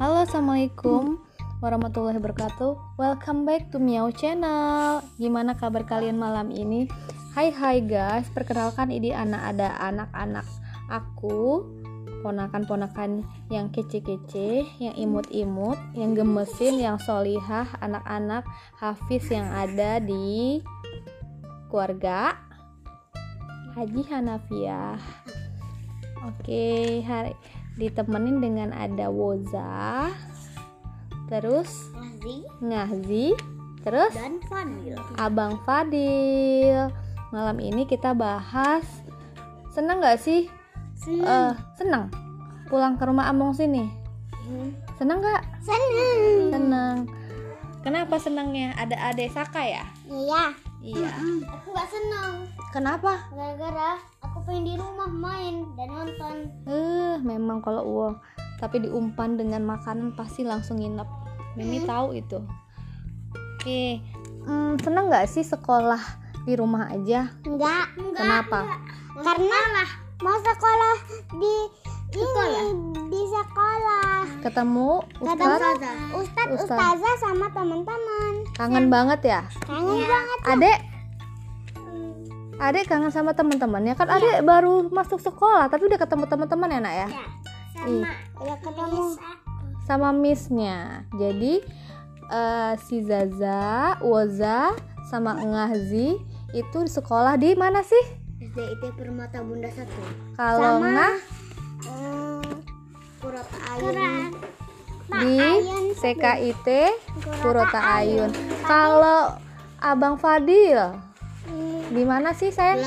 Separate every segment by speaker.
Speaker 1: Halo, assalamualaikum warahmatullahi wabarakatuh. Welcome back to Miao Channel. Gimana kabar kalian malam ini? Hai hai guys, perkenalkan ini anak ada anak-anak aku, ponakan-ponakan yang kece-kece, yang imut-imut, yang gemesin, yang solihah, anak-anak hafiz yang ada di keluarga Haji Hanafiah. Oke, hari ditemenin dengan ada Woza, terus
Speaker 2: Lazi
Speaker 1: Ngahzi, terus
Speaker 2: dan Fadil.
Speaker 1: Abang Fadil. Malam ini kita bahas senang nggak sih? Eh, senang pulang ke rumah Among sini. Senang nggak?
Speaker 2: Seneng.
Speaker 1: Senang. Kenapa senangnya? Ada adek Saka ya?
Speaker 2: Iya.
Speaker 1: Iya.
Speaker 2: Aku gak seneng.
Speaker 1: Kenapa?
Speaker 2: Gara-gara aku pengen di rumah main dan nonton.
Speaker 1: Eh, memang kalau uang tapi diumpan dengan makanan pasti langsung nginep. Mimi tahu itu. Oke, hmm, seneng nggak sih sekolah di rumah aja?
Speaker 2: Enggak.
Speaker 1: Kenapa?
Speaker 2: Karena mau sekolah di ini di sekolah.
Speaker 1: Ketemu Ustadz?
Speaker 2: Ustadz,
Speaker 1: Ustadz.
Speaker 2: Ustazah sama teman-teman.
Speaker 1: Kangen banget ya?
Speaker 2: Kangen banget.
Speaker 1: Adek, adek kangen sama teman-temannya kan? Adek baru masuk sekolah tapi udah ketemu teman-teman ya nak ya? Ih,
Speaker 2: Ya ketemu.
Speaker 1: sama missnya. Jadi eh, si Zaza, Woza, sama Ngahzi itu di sekolah di mana sih?
Speaker 2: SDIT Permata Bunda satu.
Speaker 1: Kalau
Speaker 2: Sama-
Speaker 1: Ngah
Speaker 2: Kurata Ayun.
Speaker 1: di CKIT Purota Ayun. Kalau Abang Fadil di mana sih saya?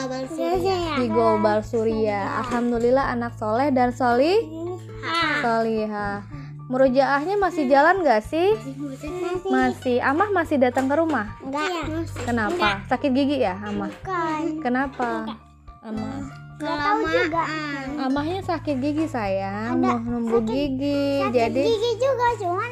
Speaker 1: Di Global Surya. Alhamdulillah anak soleh dan solih solihah. Murojaahnya masih jalan gak sih? Masih. Amah masih datang ke rumah?
Speaker 2: Enggak.
Speaker 1: Kenapa? Sakit gigi ya, Amah?
Speaker 2: Bukan.
Speaker 1: Kenapa? Amah.
Speaker 2: Enggak tahu juga.
Speaker 1: Amahnya sakit gigi sayang, mau numbuh gigi. Jadi
Speaker 2: Gigi juga cuman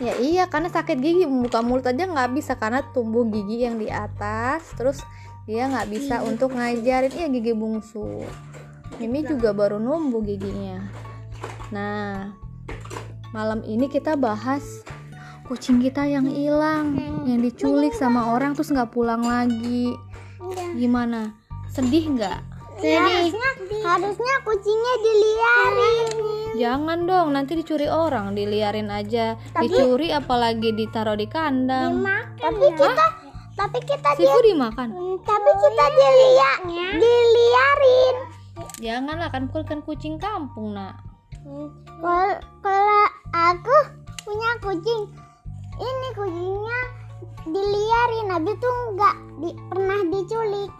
Speaker 1: ya iya karena sakit gigi membuka mulut aja nggak bisa karena tumbuh gigi yang di atas. Terus dia nggak bisa untuk ngajarin iya gigi bungsu. Mimi juga baru numbuh giginya. Nah, malam ini kita bahas kucing kita yang hilang, yang diculik sama orang terus nggak pulang lagi. Gimana? Sedih nggak?
Speaker 2: Harusnya harusnya kucingnya diliarin.
Speaker 1: Jangan dong, nanti dicuri orang, diliarin aja. Dicuri apalagi ditaruh di kandang.
Speaker 2: Tapi kita tapi kita dia
Speaker 1: Sifu dimakan.
Speaker 2: tapi kita dilia diliarin.
Speaker 1: Janganlah kan kan kucing kampung, Nak.
Speaker 2: Kalau kalau aku punya kucing, ini kucingnya diliarin, habis itu nggak di, pernah diculik.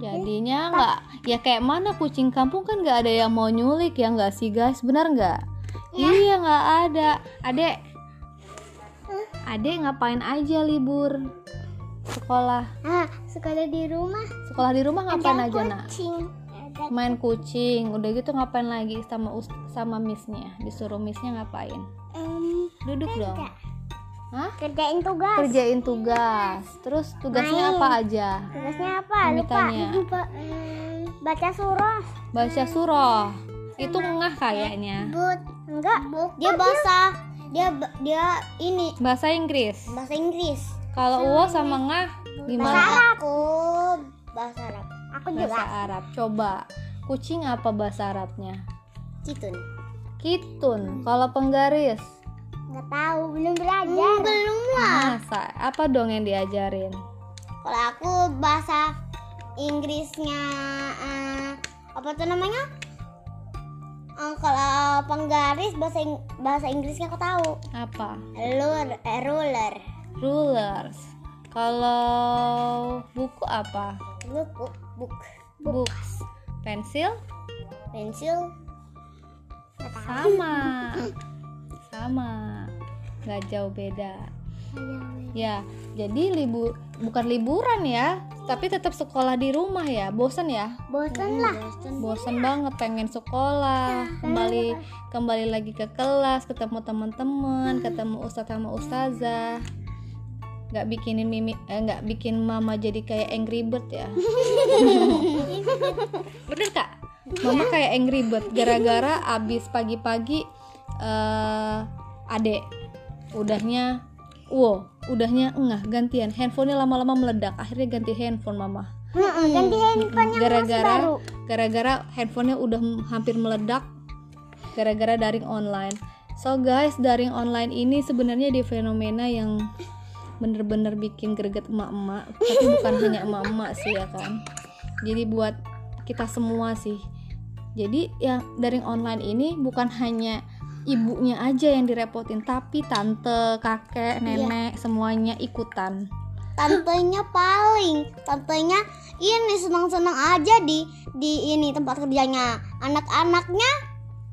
Speaker 1: Jadinya nggak ya kayak mana kucing kampung kan nggak ada yang mau nyulik ya nggak sih guys, benar nggak? Iya nggak ada. Adek, adek ngapain aja libur sekolah?
Speaker 2: Ah, sekolah di rumah
Speaker 1: Sekolah di rumah ngapain aja nak?
Speaker 2: kucing. Ada
Speaker 1: Main kucing, udah gitu ngapain lagi sama sama missnya? Disuruh missnya ngapain?
Speaker 2: em,
Speaker 1: Duduk dong. Hah?
Speaker 2: kerjain tugas.
Speaker 1: Kerjain tugas. Terus tugasnya
Speaker 2: Main.
Speaker 1: apa aja?
Speaker 2: Tugasnya apa? Lupa. Lupa. Baca surah.
Speaker 1: Baca surah. Itu ngah kayaknya.
Speaker 2: But enggak. Dia bahasa dia dia ini
Speaker 1: Bahasa Inggris.
Speaker 2: bahasa Inggris.
Speaker 1: Kalau Uwo sama ngah gimana?
Speaker 2: Bahasa Aku bahasa Arab. Aku
Speaker 1: Bahasa
Speaker 2: juga.
Speaker 1: Arab. Coba. Kucing apa bahasa Arabnya?
Speaker 2: Gitu.
Speaker 1: Kitun. Kalau penggaris.
Speaker 2: Nggak tahu, belum belajar. belum lah.
Speaker 1: Masa? Apa dong yang diajarin?
Speaker 2: Kalau aku bahasa Inggrisnya eh, apa tuh namanya? Eh, kalau penggaris bahasa Ing- bahasa Inggrisnya aku tahu.
Speaker 1: Apa?
Speaker 2: Ruler, eh, ruler.
Speaker 1: Rulers. Kalau buku apa?
Speaker 2: Book, book, book.
Speaker 1: Books. Pensil?
Speaker 2: Pensil.
Speaker 1: Sama. Sama. Nggak jauh beda. Ya, jadi libur bukan liburan ya, tapi tetap sekolah di rumah ya. Bosan ya?
Speaker 2: Bosan lah.
Speaker 1: Bosan banget pengen sekolah, kembali kembali lagi ke kelas, ketemu teman-teman, ketemu ustadz sama ustazah. nggak bikinin mimi eh, nggak bikin mama jadi kayak angry bird ya bener kak mama kayak angry bird gara-gara abis pagi-pagi eh adek udahnya wow udahnya enggak gantian. Handphonenya lama-lama meledak akhirnya ganti handphone mama.
Speaker 2: Ganti handphone yang
Speaker 1: gara-gara
Speaker 2: baru.
Speaker 1: gara-gara handphonenya udah hampir meledak gara-gara daring online. So guys daring online ini sebenarnya di fenomena yang bener-bener bikin greget emak-emak. Tapi bukan hanya emak-emak sih ya kan? Jadi buat kita semua sih. Jadi yang daring online ini bukan hanya ibunya aja yang direpotin tapi tante kakek nenek semuanya ikutan.
Speaker 2: Tantenya paling tantenya ini senang-senang aja di di ini tempat kerjanya. Anak-anaknya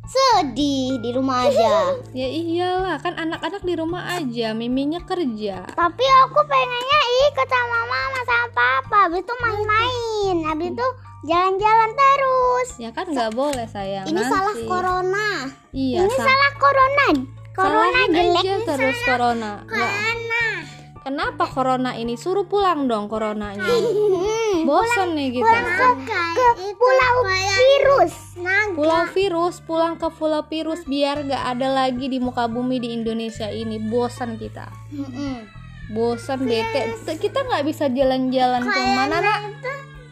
Speaker 2: sedih di rumah aja.
Speaker 1: Ya iyalah kan anak-anak di rumah aja miminya kerja.
Speaker 2: Tapi aku pengennya ikut sama mama sama papa. Habis itu main-main. Habis itu jalan-jalan terus.
Speaker 1: Ya kan nggak boleh sayang
Speaker 2: ini
Speaker 1: nanti.
Speaker 2: salah corona.
Speaker 1: Iya
Speaker 2: ini
Speaker 1: sa-
Speaker 2: salah corona. Corona jelek
Speaker 1: terus corona.
Speaker 2: Corona
Speaker 1: kenapa corona ini? Suruh pulang dong coronanya. Bosan nih kita.
Speaker 2: ke, ke pulau virus.
Speaker 1: Pulau virus pulang ke pulau virus biar gak ada lagi di muka bumi di Indonesia ini. Bosan kita. Bosan bete. Kita nggak bisa jalan-jalan ke mana nak?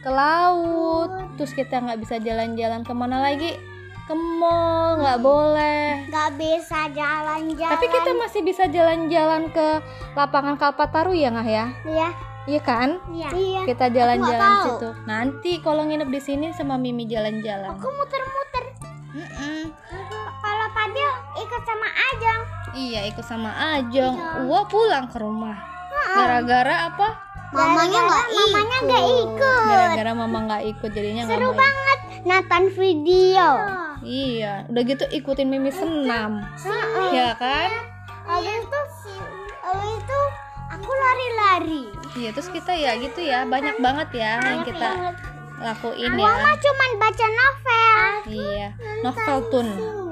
Speaker 1: ke laut. Terus kita nggak bisa jalan-jalan ke mana lagi ke mall nggak boleh.
Speaker 2: Nggak bisa jalan-jalan.
Speaker 1: Tapi kita masih bisa jalan-jalan ke lapangan Kalpataru ya nggak ya?
Speaker 2: Ya
Speaker 1: iya kan?
Speaker 2: Iya. Iya.
Speaker 1: Kita jalan-jalan situ. nanti kalau nginep di sini sama Mimi jalan-jalan.
Speaker 2: Aku muter-muter. Kalau tadi ikut sama Ajeng.
Speaker 1: Iya ikut sama Ajeng. Wah pulang ke rumah. Gara-gara apa?
Speaker 2: Mamanya nggak mamanya nggak ikut.
Speaker 1: gara-gara mama nggak ikut jadinya nggak
Speaker 2: seru banget nonton video
Speaker 1: iya udah gitu ikutin Mimi senam. Ya kan?
Speaker 2: Habis itu habis itu aku lari-lari.
Speaker 1: Iya terus kita ya gitu ya banyak banget ya yang kita lakuin ya.
Speaker 2: mama cuman baca novel.
Speaker 1: Iya novel tun.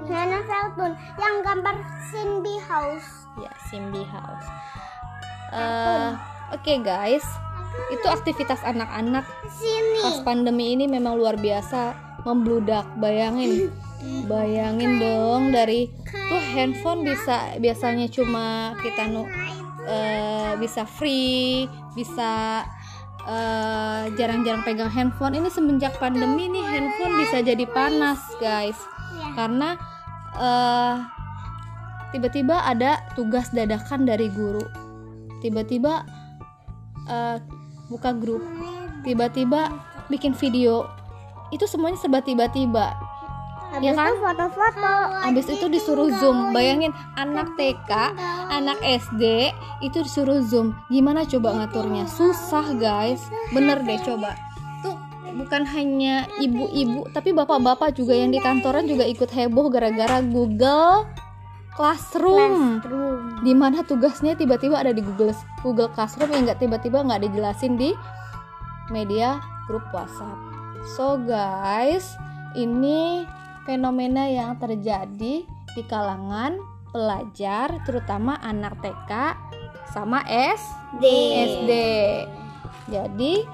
Speaker 2: Ya novel tun. Yang gambar Cindy House.
Speaker 1: Ya Simbi House. Eh, oke guys. Itu aktivitas anak-anak.
Speaker 2: Sini.
Speaker 1: Pas pandemi ini memang luar biasa membludak. Bayangin. Bayangin dong dari tuh handphone bisa biasanya cuma kita nu eh, bisa free bisa eh, jarang-jarang pegang handphone. Ini semenjak pandemi nih handphone bisa jadi panas guys. Karena eh, tiba-tiba ada tugas dadakan dari guru. Tiba-tiba eh, buka grup. Tiba-tiba bikin video itu semuanya serba tiba-tiba.
Speaker 2: Habis
Speaker 1: ya kan?
Speaker 2: itu foto-foto
Speaker 1: Habis itu disuruh zoom. Bayangin anak TK Anak SD Itu disuruh zoom. Gimana coba ngaturnya? Susah guys. Bener deh coba. Tuh bukan hanya ibu-ibu Tapi bapak-bapak juga yang di kantoran juga ikut heboh Gara-gara Google Classroom. Di mana tugasnya tiba-tiba ada di Google Google Classroom Yang nggak tiba-tiba nggak dijelasin di media grup WhatsApp So guys Ini fenomena yang terjadi di kalangan pelajar terutama anak TK sama SD. SD. Jadi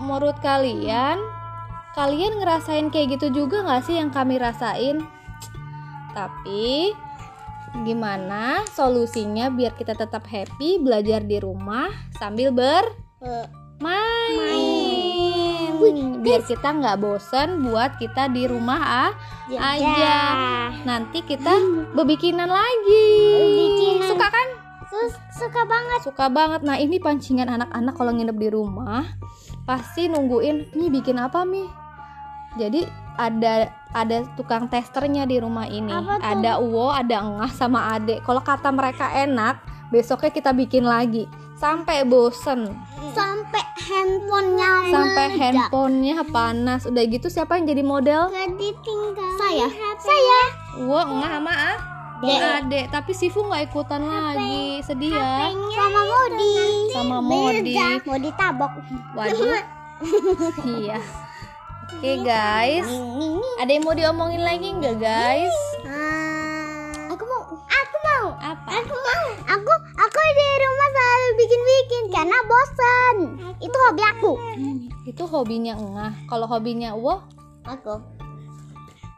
Speaker 1: menurut kalian kalian ngerasain kayak gitu juga nggak sih yang kami rasain? Tapi gimana solusinya biar kita tetap happy belajar di rumah sambil bermain biar kita nggak bosen buat kita di rumah ah. Aja. nanti kita bebikinan lagi.
Speaker 2: Bebikinan.
Speaker 1: suka kan?
Speaker 2: Sus- suka banget.
Speaker 1: Suka banget. Nah ini pancingan anak-anak kalau nginep di rumah pasti nungguin mi bikin apa mi? Jadi ada ada tukang testernya di rumah ini. Ada uwo ada engah sama adek kalau kata mereka enak besoknya kita bikin lagi sampai bosen.
Speaker 2: Sampai handphonenya
Speaker 1: sampai
Speaker 2: meledak.
Speaker 1: handphonenya panas. Udah gitu siapa yang jadi model?
Speaker 2: Jadi tinggal saya. saya.
Speaker 1: uwo engah sama ah
Speaker 2: Dek.
Speaker 1: adek tapi Sifu nggak ikutan lagi. Sedih ya.
Speaker 2: Sama Modi.
Speaker 1: sama Modi.
Speaker 2: Modi tabok
Speaker 1: waduh. Iya. Oke guys. Ada yang mau diomongin lagi nggak guys?
Speaker 2: Aku mau. Aku mau.
Speaker 1: Apa?
Speaker 2: Aku mau. Aku aku di rumah selalu bikin bikin karena bosan itu hobi aku.
Speaker 1: Hmm, itu hobinya engah. Kalau hobinya uwo?
Speaker 2: Aku.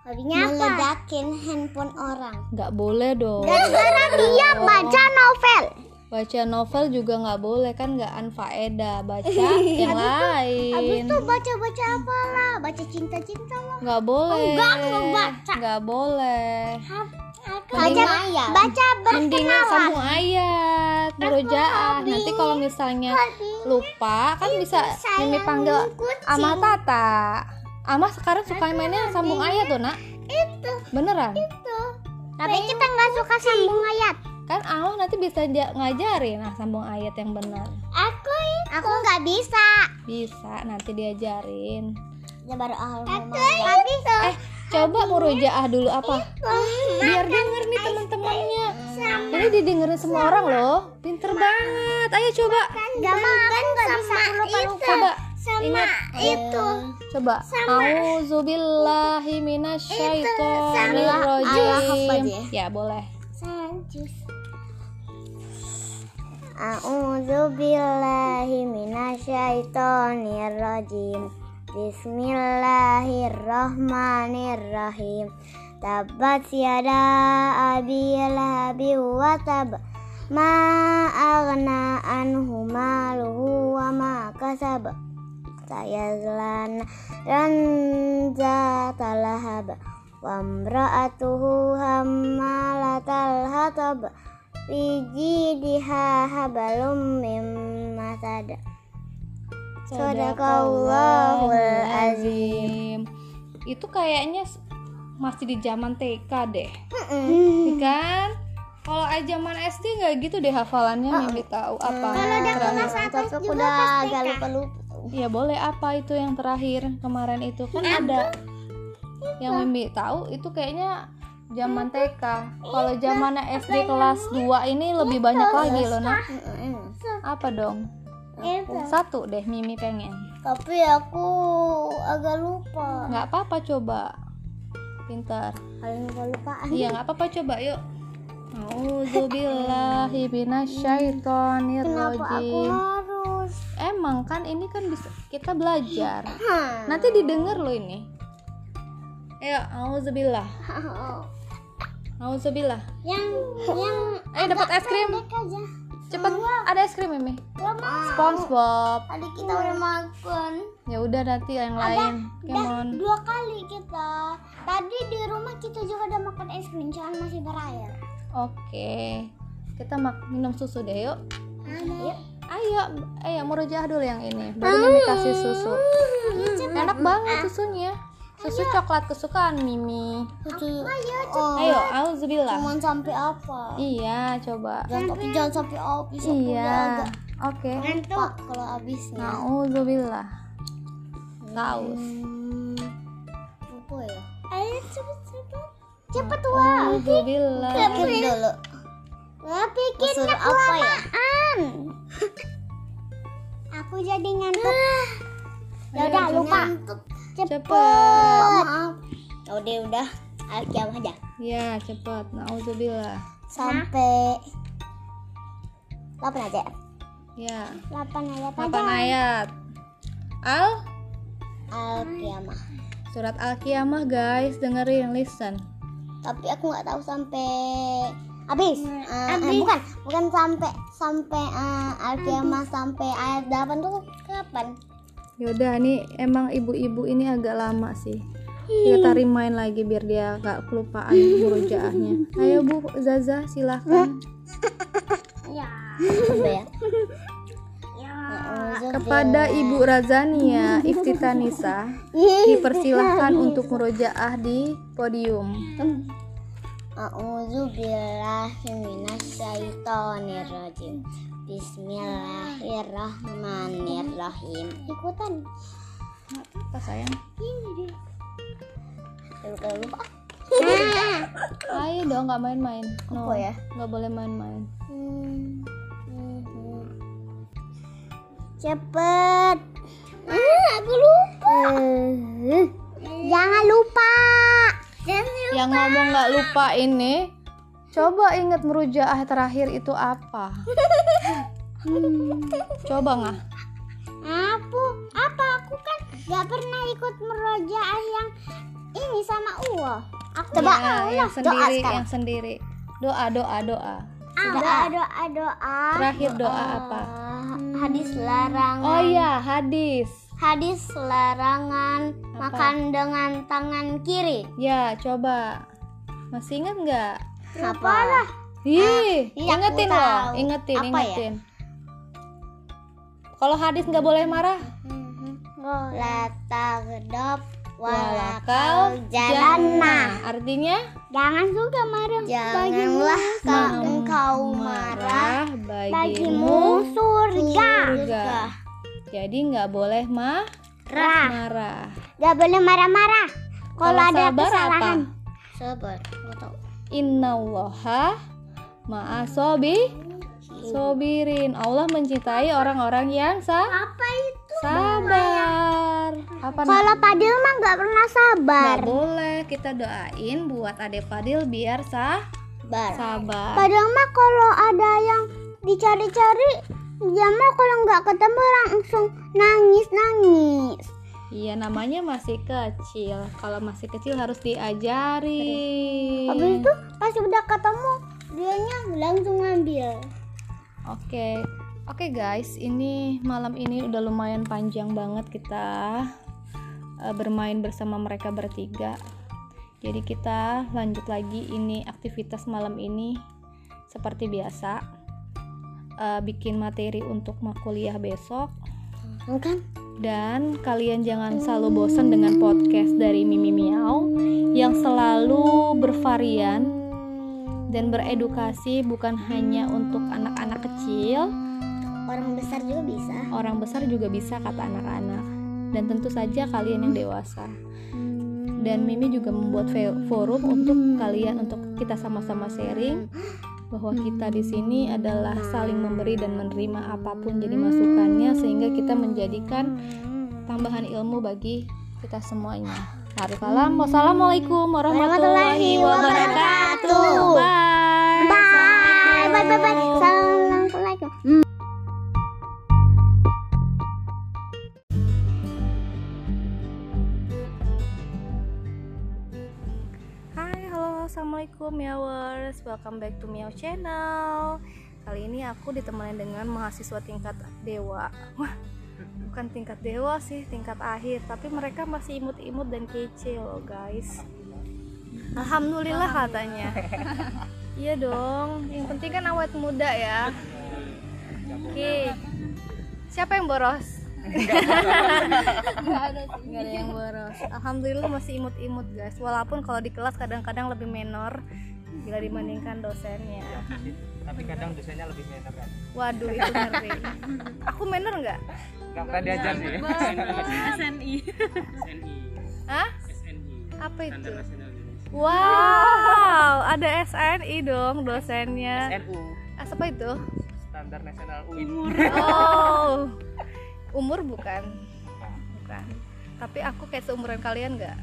Speaker 2: Hobinya apa? Meledakin handphone orang.
Speaker 1: nggak boleh dong.
Speaker 2: Gara-gara dia baca novel.
Speaker 1: baca novel juga nggak boleh kan nggak anfaedah baca yang
Speaker 2: Habis
Speaker 1: lain.
Speaker 2: itu baca-baca apa lah? Baca cinta-cinta lah.
Speaker 1: nggak boleh.
Speaker 2: Enggak, mau baca.
Speaker 1: nggak boleh.
Speaker 2: Baca baca
Speaker 1: mendingan sambung ayat murojaah nanti kalau misalnya lupa kan bisa Mimi panggil ama tata. Ama sekarang suka mainnya sambung ayat tuh nak.
Speaker 2: Itu.
Speaker 1: Beneran?
Speaker 2: Itu. Tapi kita nggak suka sambung ayat.
Speaker 1: kan Allah nanti bisa ngajarin nah sambung ayat yang benar.
Speaker 2: Aku Aku nggak bisa.
Speaker 1: bisa nanti diajarin.
Speaker 2: Ya baru ahal Tapi
Speaker 1: eh coba murojaah dulu apa biar denger nih teman-temannya ini didengerin semua orang loh pinter banget ayo coba
Speaker 2: Gak mau kan nggak bisa lupa-lupa.
Speaker 1: coba
Speaker 2: Sama
Speaker 1: ingat
Speaker 2: itu.
Speaker 1: coba auzubillahi minasyaitonir
Speaker 2: Allah
Speaker 1: rajim
Speaker 2: Akbar ya?
Speaker 1: boleh
Speaker 2: Sanjus. A'udzu billahi minasyaitonir rajim. Bismillahirrahmanirrahim. Tabat yada abi lahabi wa tab. Ma aghna anhu maluhu wa ma kasab. Sayazlan dan zatalahab. Wa imra'atuhu hammalatal hatab. Fi mim masad. Sadaqallahul azim.
Speaker 1: itu kayaknya masih di zaman TK deh. Iya kan? Kalau aja zaman SD nggak gitu deh hafalannya Mimi tahu apa terakhir.
Speaker 2: Tapi udah agak lupa-lupa.
Speaker 1: ya boleh apa itu yang terakhir kemarin itu? Kan ada yang Mimi tahu itu kayaknya zaman TK kalau zamannya SD kelas 2 ini lebih banyak lagi loh nak apa dong satu deh Mimi pengen.
Speaker 2: Tapi aku agak lupa.
Speaker 1: nggak apa-apa coba. Pintar.
Speaker 2: Paling lupa-lupaan.
Speaker 1: iya nggak apa-apa coba yuk. Auzubillahi minasyaitonirrajim
Speaker 2: harus?
Speaker 1: Emang kan ini kan bisa kita belajar.
Speaker 2: Hah.
Speaker 1: Nanti didengar loh ini. Ayo, auzubillah. Auzubillah.
Speaker 2: Yang yang
Speaker 1: Ayo dapat es krim.
Speaker 2: aja.
Speaker 1: Cepet, ada es krim Mimi
Speaker 2: Gak mau.
Speaker 1: Spongebob.
Speaker 2: Tadi kita udah makan.
Speaker 1: Ya udah nanti yang lain. On.
Speaker 2: Dua kali kita. Tadi di rumah kita juga udah makan es krim, cuman masih berair.
Speaker 1: Oke. Kita mak minum susu deh yuk.
Speaker 2: Ayo.
Speaker 1: Ayo, ayo murojaah dulu yang ini. Baru Mimi kasih susu. Enak banget susunya Susu coklat kesukaan Mimi
Speaker 2: Ayo. Oh.
Speaker 1: Ayo, auzubillah
Speaker 2: Cuman sampai apa?
Speaker 1: Iya, coba
Speaker 2: Jangan tapi jangan sampai habis.
Speaker 1: Iya Oke
Speaker 2: lupa kalau habisnya.
Speaker 1: Nauzubillah Taus
Speaker 2: Hmm, Lupa ya. Ayo cepet cepet. Cepet wah.
Speaker 1: Nauzubillah
Speaker 2: Pikir dulu. Nah, pikirnya apa ya? Aku jadi ngantuk. Ya udah lupa.
Speaker 1: Cepet
Speaker 2: Maaf. Ya udah udah. Alkiam aja.
Speaker 1: Ya cepet Nauzubillah
Speaker 2: Sampai 8 aja.
Speaker 1: Ya
Speaker 2: 8 ayat
Speaker 1: 8 ayat Al
Speaker 2: Alkiamah.
Speaker 1: Surat Al-Qiyamah guys Dengerin, listen
Speaker 2: Tapi aku nggak tahu sampai habis. Eh, eh, bukan, bukan sampai sampai eh, Alkiamah sampai ayat 8 tuh kapan?
Speaker 1: Yaudah nih emang ibu-ibu ini agak lama sih kita remind lagi biar dia gak kelupaan murojaahnya ayo bu Zaza silahkan
Speaker 2: Ya. Apa ya? Ya.
Speaker 1: kepada ibu Razania Iftitanisa dipersilahkan untuk murojaah di podium
Speaker 2: A'udzu billahi minasyaitonirrajim. Bismillahirrahmanirrahim. Ikutan.
Speaker 1: apa sayang
Speaker 2: Ini deh. Lupa lupa.
Speaker 1: ayo dong nggak main-main no,
Speaker 2: Apa ya?
Speaker 1: nggak boleh main-main
Speaker 2: Hmm. Cepet. Ah, aku lupa. Jangan lupa.
Speaker 1: yang ngomong nggak lupa ini coba inget merujaah terakhir itu apa Hmm, coba nggak
Speaker 2: Aku apa aku kan gak pernah ikut merojaah yang ini sama Allah. Aku
Speaker 1: Coba
Speaker 2: ya,
Speaker 1: yang
Speaker 2: Allah. doa
Speaker 1: sendiri,
Speaker 2: sekarang.
Speaker 1: yang sendiri. Doa, doa, doa.
Speaker 2: doa doa doa.
Speaker 1: Terakhir doa apa?
Speaker 2: Eh, Hadis larangan.
Speaker 1: Oh iya, hadis.
Speaker 2: Hadis larangan makan dengan tangan kiri.
Speaker 1: Ya, coba. Masih ingat nggak?
Speaker 2: Apa lah?
Speaker 1: Ih,
Speaker 2: iya, aku
Speaker 1: ingetin loh, ingetin,
Speaker 2: Apa ya?
Speaker 1: ingetin. Kalau hadis nggak boleh marah,
Speaker 2: La taghdab
Speaker 1: walakal
Speaker 2: walakal jalanna.
Speaker 1: Artinya
Speaker 2: Jangan juga marah. Janganlah kau engkau marah bagimu surga.
Speaker 1: surga. Jadi nggak boleh mah
Speaker 2: Marah.
Speaker 1: marah.
Speaker 2: Gak boleh marah-marah. Kalau
Speaker 1: Kalau
Speaker 2: ada
Speaker 1: sabar
Speaker 2: kesalahan.
Speaker 1: apa?
Speaker 2: Sabar. Nggak tahu.
Speaker 1: Innallaha ma'asobi sobirin. Allah mencintai orang-orang yang sa
Speaker 2: Apa itu?
Speaker 1: sabar. Apa
Speaker 2: Kalau Padil mah nggak pernah sabar.
Speaker 1: Nggak boleh kita doain buat adek Fadil biar sah
Speaker 2: Sabar.
Speaker 1: sabar.
Speaker 2: Padahal mah kalau ada yang dicari-cari, dia mah kalau nggak ketemu langsung nangis-nangis.
Speaker 1: Iya namanya masih kecil. Kalau masih kecil harus diajarin.
Speaker 2: Habis itu pas udah ketemu, dianya langsung ngambil.
Speaker 1: Oke, oke guys, ini malam ini udah lumayan panjang banget kita eh, bermain bersama mereka bertiga. Jadi kita lanjut lagi ini aktivitas malam ini seperti biasa, Eh, bikin materi untuk makuliah besok.
Speaker 2: Kan?
Speaker 1: Dan kalian jangan selalu bosan dengan podcast dari Mimi Miau yang selalu bervarian dan beredukasi bukan hanya untuk anak-anak kecil,
Speaker 2: Orang besar juga bisa.
Speaker 1: orang besar juga bisa kata anak-anak. Dan tentu saja kalian yang dewasa. Dan Mimi juga membuat forum untuk kalian untuk kita sama-sama sharing bahwa kita di sini adalah saling memberi dan menerima apa pun jadi masukannya sehingga kita menjadikan tambahan ilmu bagi kita semuanya. Tarik kalam. Wassalamualaikum warahmatullahi wabarakatuh. Bye.
Speaker 2: Bye. Bye. Bye. Bye.
Speaker 1: Halo, assalamualaikum Miawers. Welcome back to Miao Channel. Kali ini aku ditemani dengan mahasiswa tingkat dewa. Wah, bukan tingkat dewa sih, tingkat akhir. Tapi mereka masih imut-imut dan kece loh, guys. Alhamdulillah katanya. iya dong. Yang penting kan awet muda ya. Oke. Siapa yang boros? Nggak ada sih. Nggak ada yang boros. Alhamdulillah masih imut-imut guys. Walaupun kalau di kelas kadang-kadang lebih menor bila dibandingkan dosennya.
Speaker 3: Tapi kadang dosennya lebih menor kan?
Speaker 1: Waduh itu ngeri. Aku menor nggak
Speaker 3: nggak pernah diajar sih.
Speaker 4: SNI
Speaker 3: SNI
Speaker 1: Hah?
Speaker 3: SNI
Speaker 1: apa itu?
Speaker 3: Standar Nasional Indonesia.
Speaker 1: Wow ada SNI dong dosennya.
Speaker 3: SNU
Speaker 1: apa itu?
Speaker 3: Standar Nasional UIN
Speaker 1: oh umur bukan. Bukan. Tapi aku kayak seumuran kalian nggak?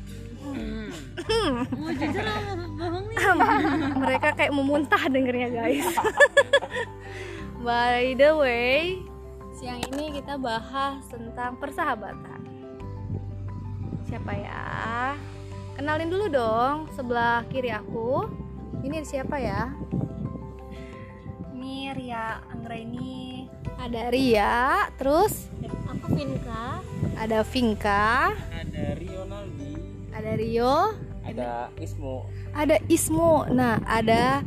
Speaker 4: Jujur apa bohong nih.
Speaker 1: Mereka kayak memuntah dengernya guys. By the way siang ini kita bahas tentang persahabatan. Siapa ya? Kenalin dulu dong sebelah kiri aku. Ini siapa ya?
Speaker 4: Ini Ria Anggraini
Speaker 1: ada Ria terus
Speaker 4: Vinka
Speaker 1: ada Vinka
Speaker 3: ada Rionaldi
Speaker 1: ada Rio.
Speaker 3: Ada Ismo.
Speaker 1: Ada Ismo. Nah ada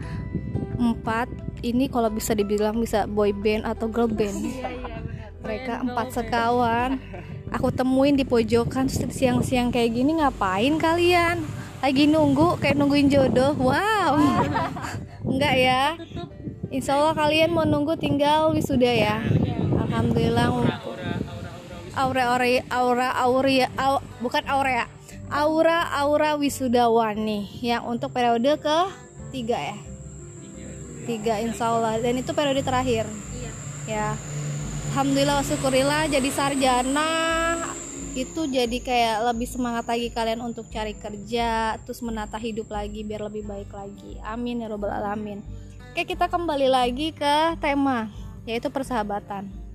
Speaker 1: empat. Ini kalau bisa dibilang bisa boy band atau girl band.
Speaker 4: Iya iya
Speaker 1: mereka empat sekawan. Aku temuin di pojokan siang-siang kayak gini ngapain kalian? Lagi nunggu kayak nungguin jodoh. Wow. Enggak ya? Insya Allah kalian mau nunggu tinggal wisuda ya. Alhamdulillah aura aura aura aura au- bukan aura ya aura aura wisudawan nih yang untuk periode ke tiga ya. Tiga insya Allah dan itu periode terakhir. Ya. Alhamdulillah syukurillah. Jadi sarjana itu jadi kayak lebih semangat lagi kalian untuk cari kerja terus menata hidup lagi biar lebih baik lagi. Amin ya robbal alamin. Oke kita kembali lagi ke tema yaitu persahabatan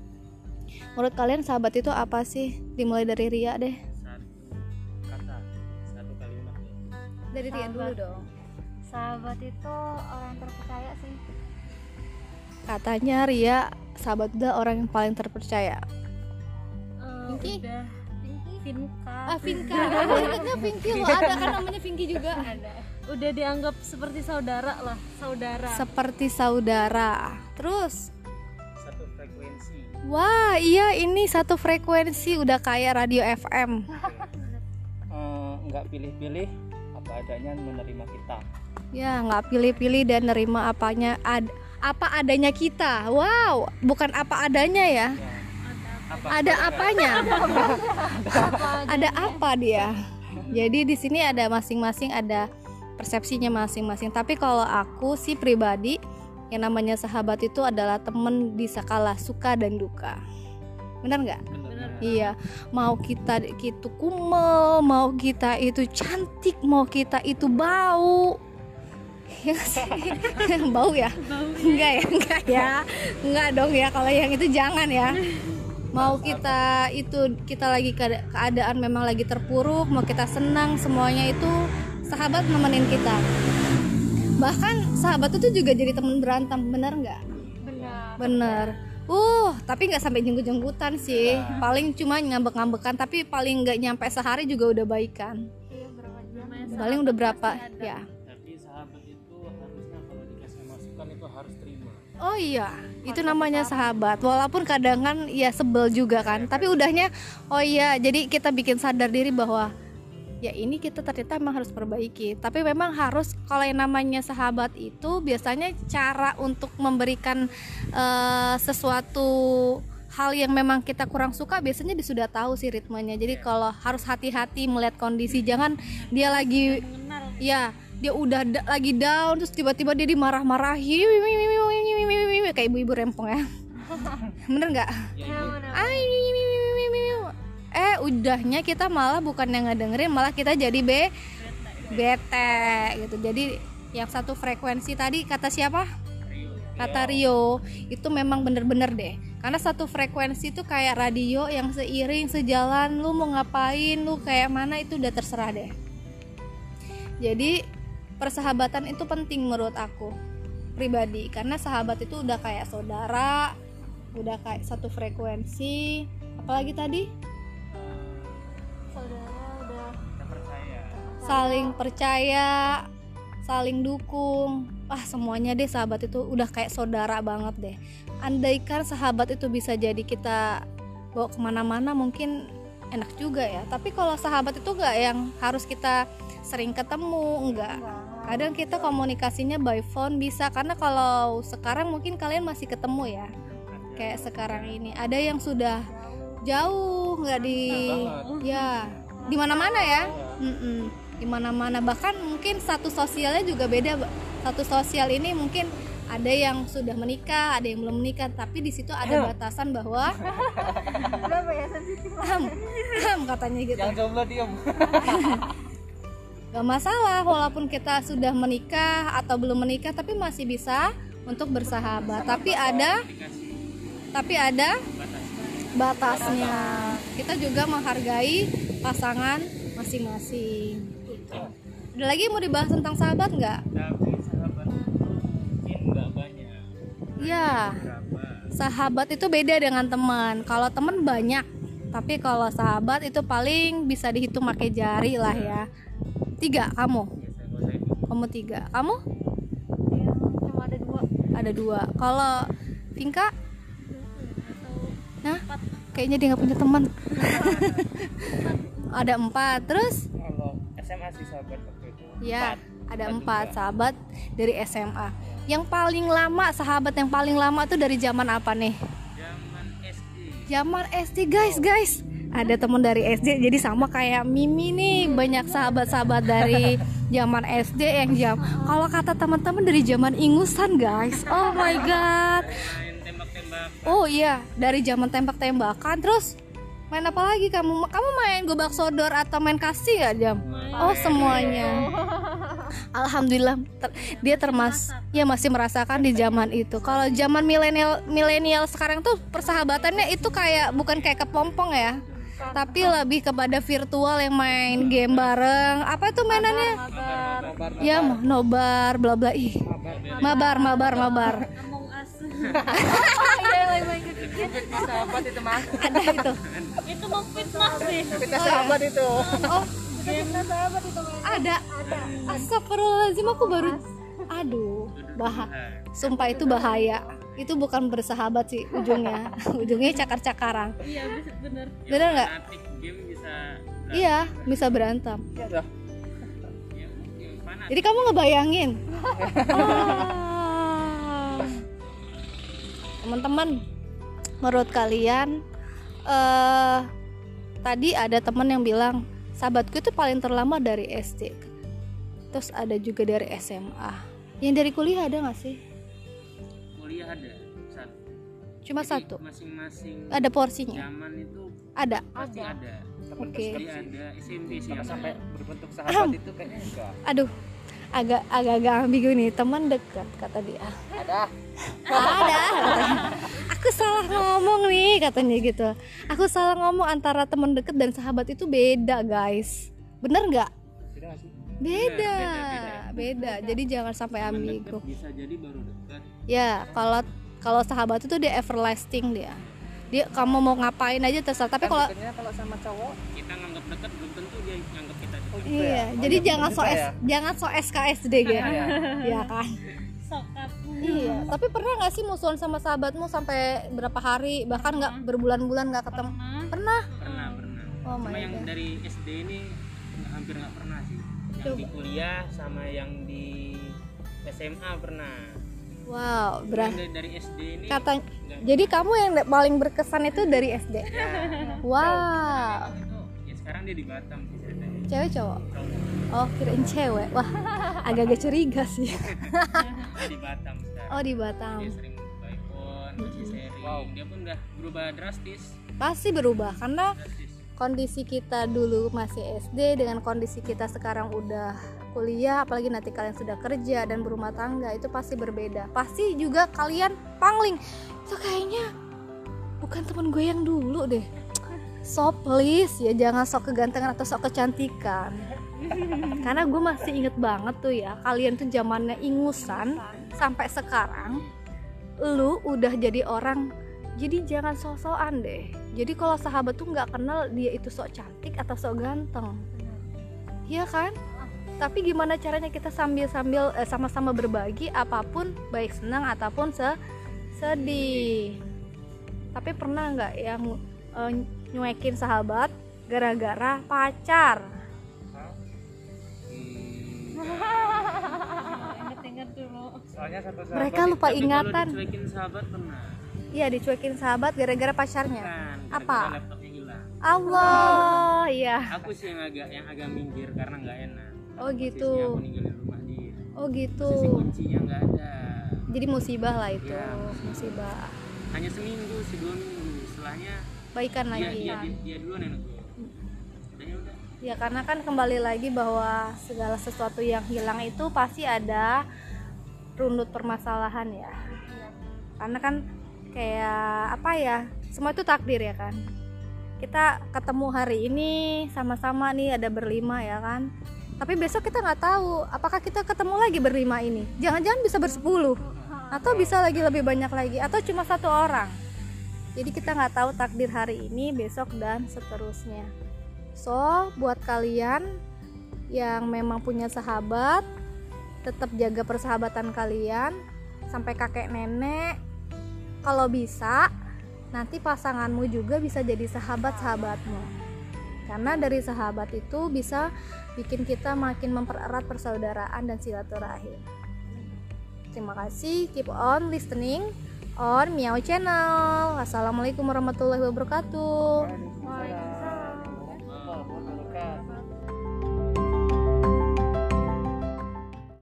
Speaker 1: menurut kalian sahabat itu apa sih? Dimulai dari Ria deh.
Speaker 3: Satu. Kata. Satu kalimat ya.
Speaker 1: Dari Rian dulu dong.
Speaker 4: Sahabat itu orang terpercaya sih.
Speaker 1: Katanya Ria sahabat udah orang yang paling terpercaya.
Speaker 4: Eh,
Speaker 1: Pinky?
Speaker 4: udah. Vinka.
Speaker 1: Ah Vinka. Ingatnya Vinky loh ada kan namanya Vinky juga?
Speaker 4: Ada. Udah dianggap seperti saudara lah saudara.
Speaker 1: Seperti saudara. Terus
Speaker 3: frekuensi.
Speaker 1: Wah iya ini satu frekuensi udah kayak radio FM
Speaker 3: Eh, nggak pilih-pilih apa adanya menerima kita.
Speaker 1: Ya nggak pilih-pilih dan nerima apanya ad- apa adanya kita. Wow bukan apa adanya ya.
Speaker 3: Ya, apa
Speaker 1: ada apanya? Ada apa dia? Jadi di sini ada masing-masing ada persepsinya masing-masing. Tapi kalau aku sih pribadi yang namanya sahabat itu adalah temen di skala suka dan duka benar nggak Iya, mau kita itu kumel, mau kita itu cantik, mau kita itu bau. Ya bau ya? Enggak ya, enggak ya. Enggak dong ya kalau yang itu jangan ya. Mau kita itu kita lagi keada- keadaan memang lagi terpuruk, mau kita senang, semuanya itu sahabat nemenin kita. Bahkan sahabat itu juga jadi teman berantem, bener nggak?
Speaker 4: benar
Speaker 1: Bener. Uh, tapi nggak sampai jenggut-jenggutan sih. Paling cuma ngambek-ngambekan, tapi paling nggak nyampe sehari juga udah baikan.
Speaker 4: iya berapa jam
Speaker 1: Paling udah berapa? Ya.
Speaker 3: tapi sahabat itu harusnya kalau dikasih masukan itu harus terima
Speaker 1: Oh iya, itu namanya sahabat. Walaupun kadang kan ya sebel juga kan. Tapi udahnya, oh iya, jadi kita bikin sadar diri bahwa ya ini kita ternyata memang harus perbaiki. Tapi memang harus kalau yang namanya sahabat itu biasanya cara untuk memberikan eh, sesuatu hal yang memang kita kurang suka biasanya dia sudah tahu sih ritmenya. Jadi kalau harus hati-hati melihat kondisi, jangan dia lagi ya dia udah da- lagi down terus tiba-tiba dia dimarah-marahi kayak ibu-ibu rempong ya bener nggak
Speaker 3: ya
Speaker 1: eh udahnya kita malah bukan yang ngedengerin malah kita jadi be bete gitu. Jadi yang satu frekuensi tadi kata siapa? Kata Rio. Itu memang bener-bener deh. Karena satu frekuensi itu kayak radio yang seiring sejalan lu mau ngapain lu kayak mana itu udah terserah deh. Jadi persahabatan itu penting menurut aku pribadi. Karena sahabat itu udah kayak saudara udah kayak satu frekuensi. Apalagi tadi saling percaya saling dukung. Wah semuanya deh sahabat itu udah kayak saudara banget deh. Andaikan sahabat itu bisa jadi kita bawa ke mana-mana mungkin enak juga ya. Tapi kalau sahabat itu nggak yang harus kita sering ketemu enggak kadang kita komunikasinya by phone bisa karena kalau sekarang mungkin kalian masih ketemu ya kayak sekarang ini. Ada yang sudah jauh nggak di ya di mana-mana ya. Mm-mm. Di mana-mana. Bahkan mungkin satu sosialnya juga beda satu sosial ini mungkin ada yang sudah menikah ada yang belum menikah tapi di situ ada batasan bahwa
Speaker 4: ya? Sensitif
Speaker 1: ham ham katanya gitu.
Speaker 3: Yang jomblo diem.
Speaker 1: Gak masalah walaupun kita sudah menikah atau belum menikah tapi masih bisa untuk bersahabat. Tapi ada tapi ada batasnya. Kita juga menghargai pasangan masing-masing. Gitu. Ada lagi mau dibahas tentang sahabat nggak?
Speaker 3: tapi sahabat mungkin nggak banyak
Speaker 1: Ya, sahabat itu beda dengan teman. Kalau teman banyak, tapi kalau sahabat itu paling bisa dihitung pakai jari lah ya. Tiga, kamu? Kamu tiga. Kamu?
Speaker 4: yang cuma ada dua
Speaker 1: ada dua kalau Vinka nah kayaknya dia nggak punya teman ada empat terus
Speaker 3: SMA sih sahabat waktu itu.
Speaker 1: Ya
Speaker 3: Empat.
Speaker 1: ada
Speaker 3: Empat
Speaker 1: empat
Speaker 3: juga.
Speaker 1: sahabat dari SMA yang paling lama sahabat yang paling lama tuh dari zaman apa nih?
Speaker 3: Zaman SD
Speaker 1: zaman SD guys guys. Ada teman dari SD jadi sama kayak Mimi nih. Banyak sahabat-sahabat dari zaman SD yang jam kalau kata teman-teman dari zaman ingusan guys. Oh my god. Oh iya, dari zaman tembak-tembakan terus main apa lagi kamu? Kamu main gobak sodor atau main kasih ya jam? Oh semuanya. Alhamdulillah ter- dia termas ya masih merasakan di zaman itu. Kalau zaman milenial milenial sekarang tuh persahabatannya itu kayak bukan kayak kepompong ya. tapi lebih kepada virtual yang main game bareng apa itu mainannya ya nobar bla bla ih mabar mabar mabar
Speaker 4: Among Us
Speaker 1: Iya, lagi main gitu.
Speaker 3: Sahabat itu mah
Speaker 1: ada. Itu
Speaker 4: itu mau fitnah sih
Speaker 3: kita sahabat itu
Speaker 1: oh ada astagfirullahaladzim aku baru aduh bah sumpah itu bahaya. Itu bukan bersahabat sih ujungnya. Ujungnya cakar-cakaran.
Speaker 4: Iya bisa bener.
Speaker 1: Bener nggak?
Speaker 5: Fanatik game bisa
Speaker 1: iya bisa berantem.
Speaker 3: Iya.
Speaker 5: ya
Speaker 1: jadi kamu ngebayangin? Teman-teman menurut kalian eh tadi ada teman yang bilang sahabatku itu paling terlama dari SD terus ada juga dari SMA yang dari kuliah ada nggak sih?
Speaker 5: Kuliah ada satu
Speaker 1: cuma
Speaker 5: Jadi
Speaker 1: satu?
Speaker 5: masing-masing
Speaker 1: ada porsinya?
Speaker 5: zaman itu
Speaker 1: ada?
Speaker 5: pasti ada.
Speaker 1: oke.
Speaker 5: Jadi ada SMP
Speaker 3: sampai berbentuk sahabat itu kayaknya enggak
Speaker 1: aduh agak agak agak ambigu nih. Teman dekat kata dia.
Speaker 3: Ada.
Speaker 1: Ada. aku salah ngomong nih katanya gitu. Aku salah ngomong antara teman deket dan sahabat itu beda guys. Bener nggak?
Speaker 3: Beda
Speaker 1: beda.
Speaker 5: Beda,
Speaker 1: beda jadi jangan sampai ambigu
Speaker 5: deket bisa jadi baru dekat
Speaker 1: ya kalau kalau sahabat itu dia everlasting dia. Dia kamu mau ngapain aja terserah. Tapi kalau
Speaker 3: kalau sama cowok
Speaker 5: kita nganggap dekat belum tentu dia nganggap kita dekat
Speaker 3: gitu
Speaker 1: iya
Speaker 3: ya? Oh,
Speaker 1: jadi
Speaker 3: iya,
Speaker 1: jangan
Speaker 3: gitu
Speaker 1: so
Speaker 3: ya?
Speaker 1: S, jangan so SKSD gitu
Speaker 3: Iya.
Speaker 1: ya kan?
Speaker 4: Sokap
Speaker 1: iya tapi pernah nggak sih musuhan sama sahabatmu sampai berapa hari bahkan nggak berbulan-bulan nggak ketemu?
Speaker 4: Pernah
Speaker 1: pernah?
Speaker 5: Pernah pernah.
Speaker 1: Oh
Speaker 5: cuma yang
Speaker 1: god.
Speaker 5: dari SD ini hampir nggak pernah sih. Yang
Speaker 1: Coba.
Speaker 5: di kuliah sama yang di SMA pernah.
Speaker 1: Wow
Speaker 5: Yang dari, dari SD ini
Speaker 1: kata jadi kamu yang paling berkesan itu dari SD
Speaker 5: ya,
Speaker 1: wow.
Speaker 5: Ya sekarang dia di Batam sih ceritanya
Speaker 1: cewek cowok?
Speaker 5: Cowok.
Speaker 1: oh kirain cewek. Wah agak-agak curiga sih.
Speaker 5: Di Batam
Speaker 1: oh di Batam.
Speaker 5: Dia sering iPhone masih sharing.
Speaker 3: Wow.
Speaker 5: dia pun udah berubah drastis.
Speaker 1: Pasti berubah karena
Speaker 5: drastis.
Speaker 1: kondisi kita dulu masih SD dengan kondisi kita sekarang udah kuliah apalagi nanti kalian sudah kerja dan berumah tangga itu pasti berbeda. Pasti juga kalian pangling. Itu kayaknya bukan teman gue yang dulu deh. So please. Ya jangan sok kegantengan atau sok kecantikan. Karena gue masih inget banget tuh ya kalian tuh zamannya ingusan sampai sekarang lu udah jadi orang jadi jangan sok-sokan deh. Jadi kalau sahabat tuh nggak kenal dia itu sok cantik atau sok ganteng. Iya kan? Tapi gimana caranya kita sambil sambil eh, sama-sama berbagi apa pun baik senang ataupun se sedih. Tapi pernah nggak yang eh, nyuekin sahabat gara-gara pacar
Speaker 3: soalnya satu sahabat
Speaker 1: mereka lupa ingatan.
Speaker 5: dicuekin sahabat pernah.
Speaker 1: Iya dicuekin sahabat gara-gara pacarnya.
Speaker 5: Kan
Speaker 1: Apa?
Speaker 5: gara-gara laptopnya hilang.
Speaker 1: Allah iya.
Speaker 5: aku sih yang agak yang agak minggir karena nggak enak.
Speaker 1: Oh, gitu.
Speaker 5: Posisinya aku ninggalin rumah dia.
Speaker 1: Oh gitu.
Speaker 5: Posisi kuncinya nggak ada.
Speaker 1: Jadi musibah lah itu
Speaker 5: Iya.
Speaker 1: musibah.
Speaker 5: hanya seminggu sih dua minggu. Setelahnya
Speaker 1: baikan
Speaker 5: dia,
Speaker 1: lagi
Speaker 5: dia, dia, dia duluan yang nego udah ya udah.
Speaker 1: Ya karena kan kembali lagi bahwa segala sesuatu yang hilang itu pasti ada runut permasalahan ya. Karena kan kayak apa ya? Semua itu takdir ya kan. Kita ketemu hari ini sama-sama nih ada berlima ya kan. Tapi besok kita nggak tahu apakah kita ketemu lagi berlima ini. Jangan-jangan bisa bersepuluh atau bisa lagi lebih banyak lagi atau cuma satu orang. Jadi kita nggak tahu takdir hari ini, besok dan seterusnya. So, buat kalian yang memang punya sahabat, tetap jaga persahabatan kalian sampai kakek nenek. Kalau bisa, nanti pasanganmu juga bisa jadi sahabat-sahabatmu. Karena dari sahabat itu bisa bikin kita makin mempererat persaudaraan dan silaturahim. Terima kasih, keep on listening on Miao Channel. Assalamualaikum warahmatullahi wabarakatuh.
Speaker 3: Waalaikumsalam.